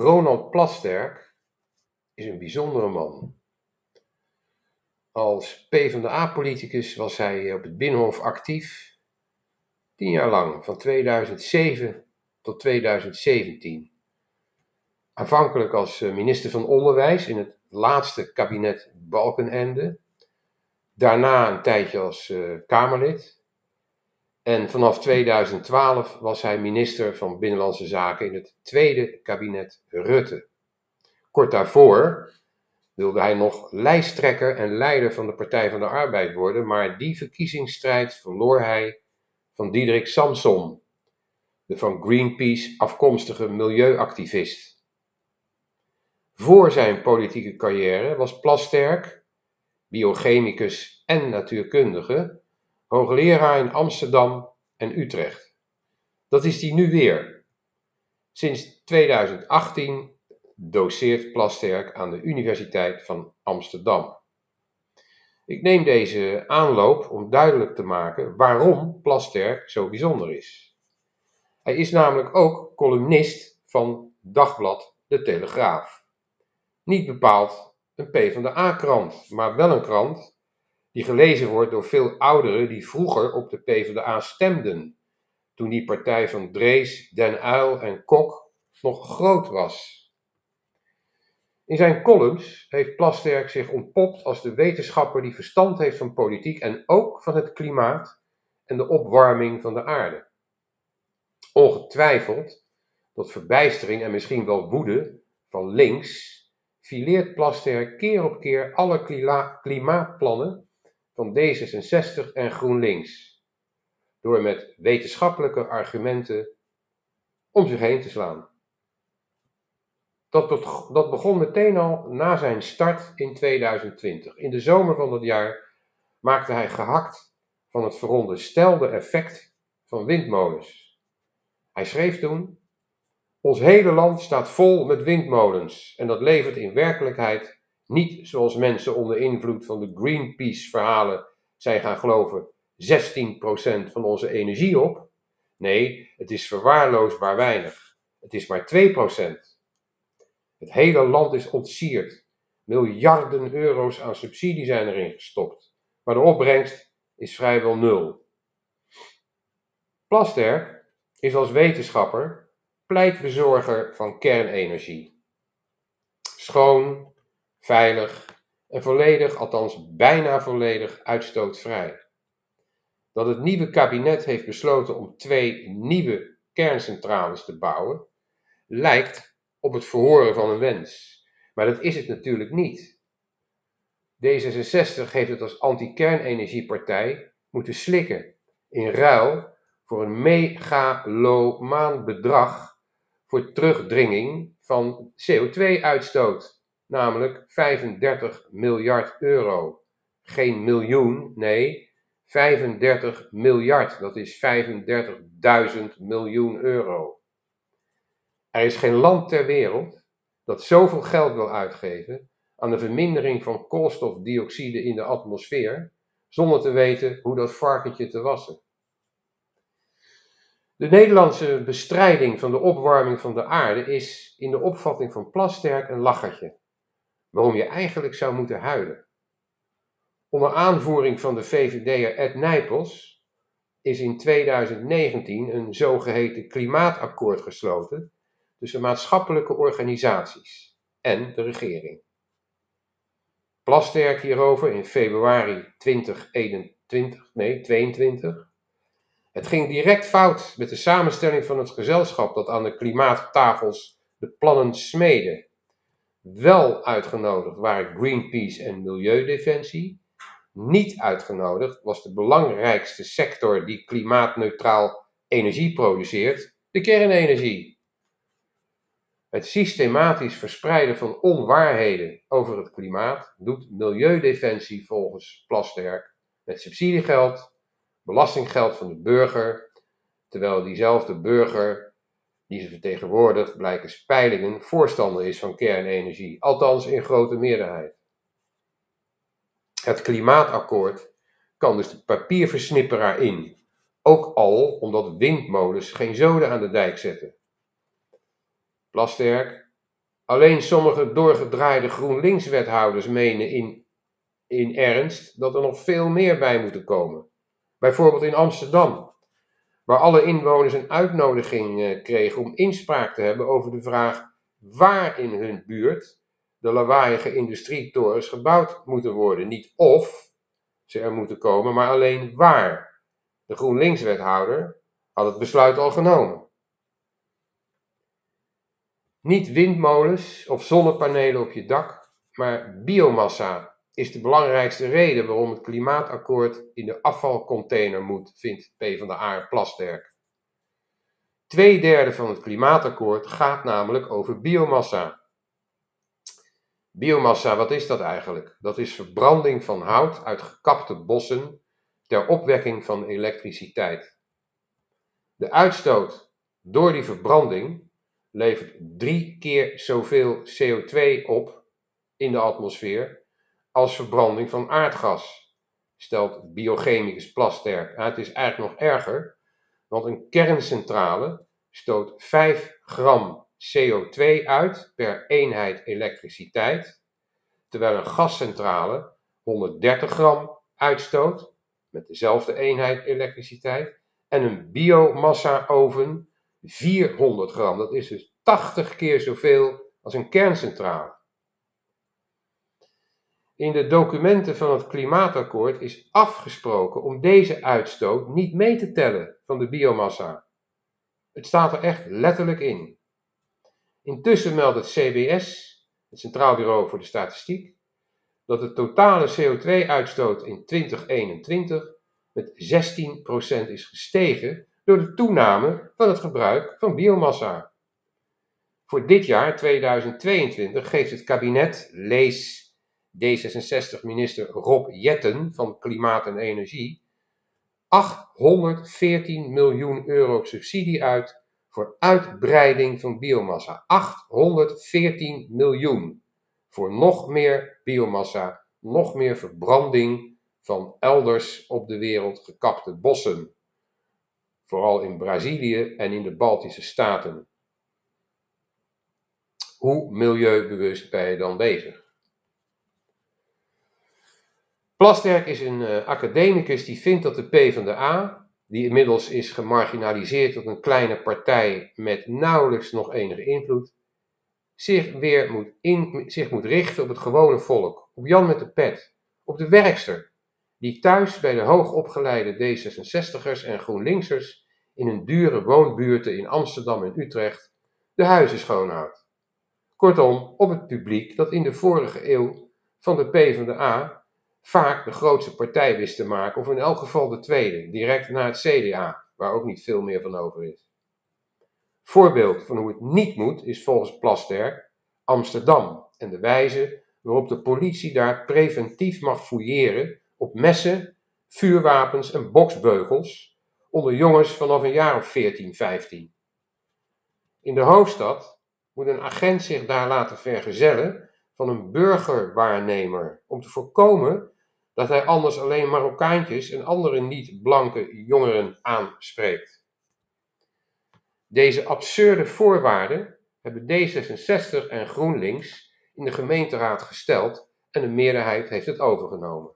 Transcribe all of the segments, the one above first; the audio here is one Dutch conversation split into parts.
Ronald Plasterk is een bijzondere man. Als PvdA-politicus was hij op het Binnenhof actief, tien jaar lang, van 2007 tot 2017. Aanvankelijk als eh, minister van Onderwijs in het laatste kabinet Balkenende. Daarna een tijdje als uh, Kamerlid. En vanaf 2012 was hij minister van Binnenlandse Zaken in het tweede kabinet Rutte. Kort daarvoor wilde hij nog lijsttrekker en leider van de Partij van de Arbeid worden, maar die verkiezingsstrijd verloor hij van Diederik Samson, de van Greenpeace afkomstige milieuactivist. Voor zijn politieke carrière was Plasterk, biochemicus en natuurkundige, hoogleraar in Amsterdam en Utrecht. Dat is hij nu weer. Sinds 2018 doceert Plasterk aan de Universiteit van Amsterdam. Ik neem deze aanloop om duidelijk te maken waarom Plasterk zo bijzonder is. Hij is namelijk ook columnist van dagblad De Telegraaf. Niet bepaald een P van de A-krant, maar wel een krant die gelezen wordt door veel ouderen die vroeger op de PvdA stemden, toen die partij van Drees, Den Uyl en Kok nog groot was. In zijn columns heeft Plasterk zich ontpopt als de wetenschapper die verstand heeft van politiek en ook van het klimaat en de opwarming van de aarde. Ongetwijfeld tot verbijstering en misschien wel woede van links fileert Plasterk keer op keer alle klimaatplannen van D66 en GroenLinks, door met wetenschappelijke argumenten om zich heen te slaan. Dat, dat begon meteen al na zijn start in 2020. In de zomer van dat jaar maakte hij gehakt van het veronderstelde effect van windmolens. Hij schreef toen: Ons hele land staat vol met windmolens en dat levert in werkelijkheid niet zoals mensen onder invloed van de Greenpeace-verhalen zijn gaan geloven, 16% van onze energie op. Nee, het is verwaarloosbaar weinig. Het is maar 2%. Het hele land is ontsierd. Miljarden euro's aan subsidie zijn erin gestopt. Maar de opbrengst is vrijwel nul. Plasterk is als wetenschapper pleitbezorger van kernenergie. Schoon, veilig en volledig, althans bijna volledig, uitstootvrij. Dat het nieuwe kabinet heeft besloten om twee nieuwe kerncentrales te bouwen, lijkt op het verhoren van een wens. Maar dat is het natuurlijk niet. D66 heeft het als anti-kernenergiepartij moeten slikken in ruil voor een megalomaan bedrag voor terugdringing van CO2-uitstoot namelijk 35 miljard euro. Geen miljoen, nee, 35 miljard. Dat is 35.000 miljoen euro. Er is geen land ter wereld dat zoveel geld wil uitgeven aan de vermindering van koolstofdioxide in de atmosfeer, zonder te weten hoe dat varkentje te wassen. De Nederlandse bestrijding van de opwarming van de aarde is in de opvatting van Plasterk een lachertje waarom je eigenlijk zou moeten huilen. Onder aanvoering van de VVD'er Ed Nijpels is in 2019 een zogeheten klimaatakkoord gesloten tussen maatschappelijke organisaties en de regering. Plasterk hierover in februari 2021, nee 22. Het ging direct fout met de samenstelling van het gezelschap dat aan de klimaattafels de plannen smeden wel uitgenodigd waren Greenpeace en Milieudefensie. Niet uitgenodigd was de belangrijkste sector die klimaatneutraal energie produceert, de kernenergie. Het systematisch verspreiden van onwaarheden over het klimaat doet Milieudefensie volgens Plasterk met subsidiegeld, belastinggeld van de burger, terwijl diezelfde burger die ze vertegenwoordigt, blijken peilingen voorstander is van kernenergie, althans in grote meerderheid. Het klimaatakkoord kan dus de papierversnipperaar in, ook al omdat windmolens geen zoden aan de dijk zetten. Plasterk Alleen sommige doorgedraaide GroenLinks-wethouders menen in, in ernst dat er nog veel meer bij moeten komen. Bijvoorbeeld in Amsterdam, waar alle inwoners een uitnodiging eh, kregen om inspraak te hebben over de vraag waar in hun buurt de lawaaiige industrietorens gebouwd moeten worden. Niet of ze er moeten komen, maar alleen waar. De GroenLinks-wethouder had het besluit al genomen. Niet windmolens of zonnepanelen op je dak, maar biomassa is de belangrijkste reden waarom het klimaatakkoord in de afvalcontainer moet, vindt PvdA Plasterk. Tweederde van het klimaatakkoord gaat namelijk over biomassa. Biomassa, wat is dat eigenlijk? Dat is verbranding van hout uit gekapte bossen ter opwekking van elektriciteit. De uitstoot door die verbranding levert drie keer zoveel CO2 op in de atmosfeer als verbranding van aardgas, stelt biochemicus Plasterk. het is eigenlijk nog erger, want een kerncentrale stoot 5 gram CO2 uit per eenheid elektriciteit, terwijl een gascentrale 130 gram uitstoot met dezelfde eenheid elektriciteit en een biomassa-oven 400 gram. Dat is dus 80 keer zoveel als een kerncentrale. In de documenten van het klimaatakkoord is afgesproken om deze uitstoot niet mee te tellen van de biomassa. Het staat er echt letterlijk in. Intussen meldt het CBS, het Centraal Bureau voor de Statistiek, dat de totale CO2-uitstoot in 2021 met 16% is gestegen door de toename van het gebruik van biomassa. Voor dit jaar, 2022, geeft het kabinet, lees D66-minister Rob Jetten van Klimaat en Energie, 814 miljoen euro subsidie uit voor uitbreiding van biomassa. 814 miljoen voor nog meer biomassa, nog meer verbranding van elders op de wereld gekapte bossen vooral in Brazilië en in de Baltische Staten. Hoe milieubewust ben je dan bezig? Plasterk is een uh, academicus die vindt dat de PvdA, die inmiddels is gemarginaliseerd tot een kleine partij met nauwelijks nog enige invloed, zich weer moet, in, zich moet richten op het gewone volk, op Jan met de pet, op de werkster, die thuis bij de hoogopgeleide D66'ers en GroenLinksers in hun dure woonbuurten in Amsterdam en Utrecht de huizen schoonhoudt. Kortom, op het publiek dat in de vorige eeuw van de PvdA vaak de grootste partij wist te maken, of in elk geval de tweede, direct na het CDA, waar ook niet veel meer van over is. Voorbeeld van hoe het niet moet is volgens Plasterk Amsterdam en de wijze waarop de politie daar preventief mag fouilleren op messen, vuurwapens en boksbeugels onder jongens vanaf een jaar of 14, 15. In de hoofdstad moet een agent zich daar laten vergezellen van een burgerwaarnemer om te voorkomen dat hij anders alleen Marokkaantjes en andere niet-blanke jongeren aanspreekt. Deze absurde voorwaarden hebben D66 en GroenLinks in de gemeenteraad gesteld en de meerderheid heeft het overgenomen.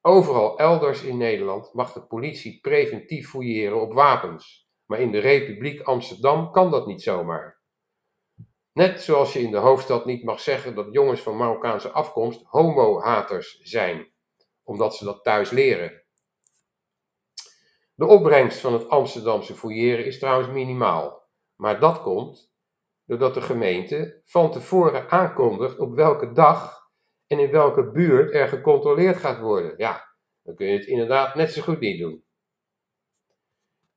Overal elders in Nederland mag de politie preventief fouilleren op wapens, maar in de Republiek Amsterdam kan dat niet zomaar. Net zoals je in de hoofdstad niet mag zeggen dat jongens van Marokkaanse afkomst homohaters zijn, omdat ze dat thuis leren. De opbrengst van het Amsterdamse fouilleren is trouwens minimaal, maar dat komt doordat de gemeente van tevoren aankondigt op welke dag en in welke buurt er gecontroleerd gaat worden. Ja, dan kun je het inderdaad net zo goed niet doen.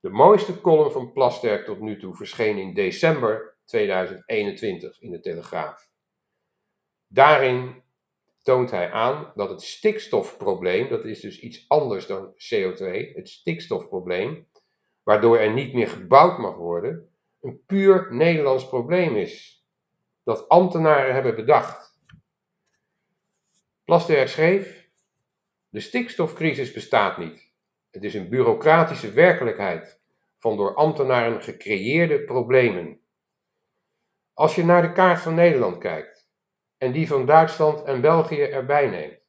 De mooiste column van Plasterk tot nu toe verscheen in december 2021 in de Telegraaf. Daarin toont hij aan dat het stikstofprobleem, dat is dus iets anders dan CO2, het stikstofprobleem, waardoor er niet meer gebouwd mag worden, een puur Nederlands probleem is. Dat ambtenaren hebben bedacht. Plasterk schreef: De stikstofcrisis bestaat niet. Het is een bureaucratische werkelijkheid van door ambtenaren gecreëerde problemen. Als je naar de kaart van Nederland kijkt en die van Duitsland en België erbij neemt,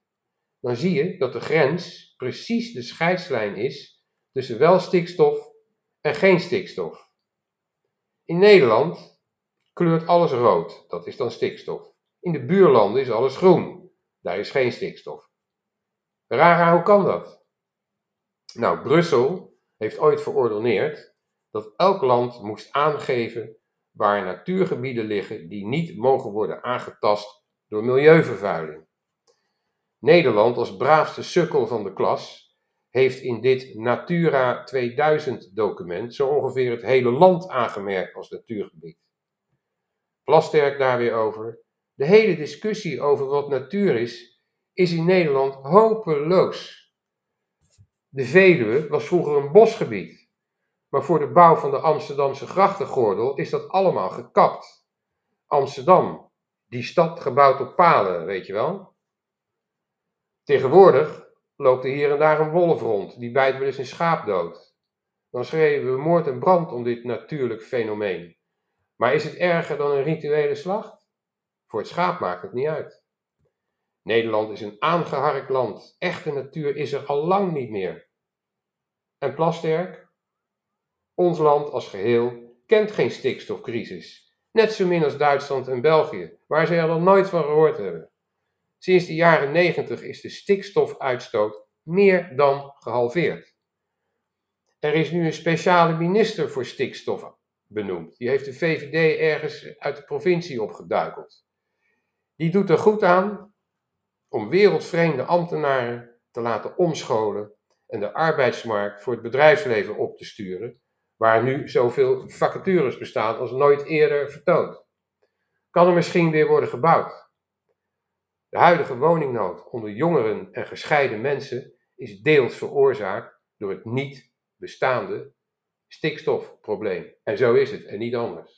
dan zie je dat de grens precies de scheidslijn is tussen wel stikstof en geen stikstof. In Nederland kleurt alles rood, dat is dan stikstof. In de buurlanden is alles groen, daar is geen stikstof. Rara, hoe kan dat? Nou, Brussel heeft ooit verordoneerd dat elk land moest aangeven waar natuurgebieden liggen die niet mogen worden aangetast door milieuvervuiling. Nederland als braafste sukkel van de klas heeft in dit Natura 2000 document zo ongeveer het hele land aangemerkt als natuurgebied. Plasterk daar weer over. De hele discussie over wat natuur is, is in Nederland hopeloos. De Veluwe was vroeger een bosgebied, maar voor de bouw van de Amsterdamse grachtengordel is dat allemaal gekapt. Amsterdam, die stad gebouwd op palen, weet je wel. Tegenwoordig loopt er hier en daar een wolf rond, die bijt wel eens een schaap dood. Dan schreven we moord en brand om dit natuurlijk fenomeen. Maar is het erger dan een rituele slacht? Voor het schaap maakt het niet uit. Nederland is een aangeharkt land. Echte natuur is er al lang niet meer. En Plasterk? Ons land als geheel kent geen stikstofcrisis. Net zo min als Duitsland en België, waar ze er nog nooit van gehoord hebben. Sinds de jaren 90 is de stikstofuitstoot meer dan gehalveerd. Er is nu een speciale minister voor stikstof benoemd. Die heeft de VVD ergens uit de provincie opgeduikeld. Die doet er goed aan om wereldvreemde ambtenaren te laten omscholen en de arbeidsmarkt voor het bedrijfsleven op te sturen, waar nu zoveel vacatures bestaan als nooit eerder vertoond. Kan er misschien weer worden gebouwd? De huidige woningnood onder jongeren en gescheiden mensen is deels veroorzaakt door het niet bestaande stikstofprobleem. En zo is het en niet anders.